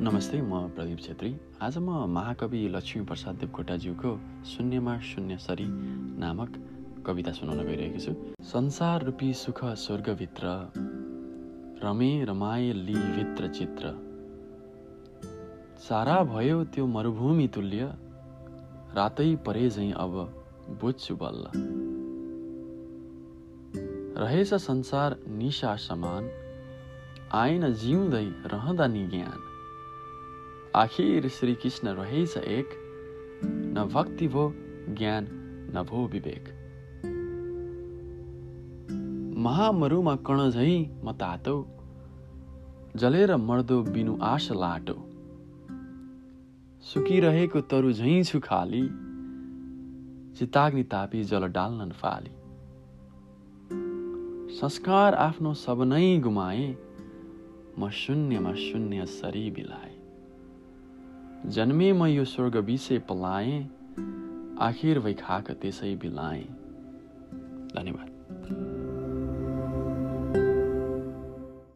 नमस्ते म प्रदीप छेत्री। आज म महाकवि लक्ष्मी प्रसाद देवकोटाज्यूको शून्यमा शून्य सरी नामक कविता सुनाउन गइरहेको छु। संसार रूपी सुख स्वर्गभित्र रमे रमाए भित्र चित्र। सारा भयो त्यो मरुभूमि तुल्य रातै परे झैँ अब बुझ्छु बल्ल। रहेछ संसार निशा समान आएन जिउँदै रहँदा नि ज्ञान। आखिर श्रीकृष्ण रहेछ एक न भक्ति भो ज्ञान न भो विवेक। महामरुमा कण झै म तातो जलेर मर्दो बिनु आश लाटो। सुकिरहेको तरु झैँ छु खाली चिताग्नि तापी जल डाल्न फाली। संस्कार आफ्नो सब नै गुमाए म शून्यमा शून्य सरी बिलाए। जन्मे म यो स्वर्ग विषय पलाएँ आखिर वै खाक त्यसै बिलाएँ। धन्यवाद।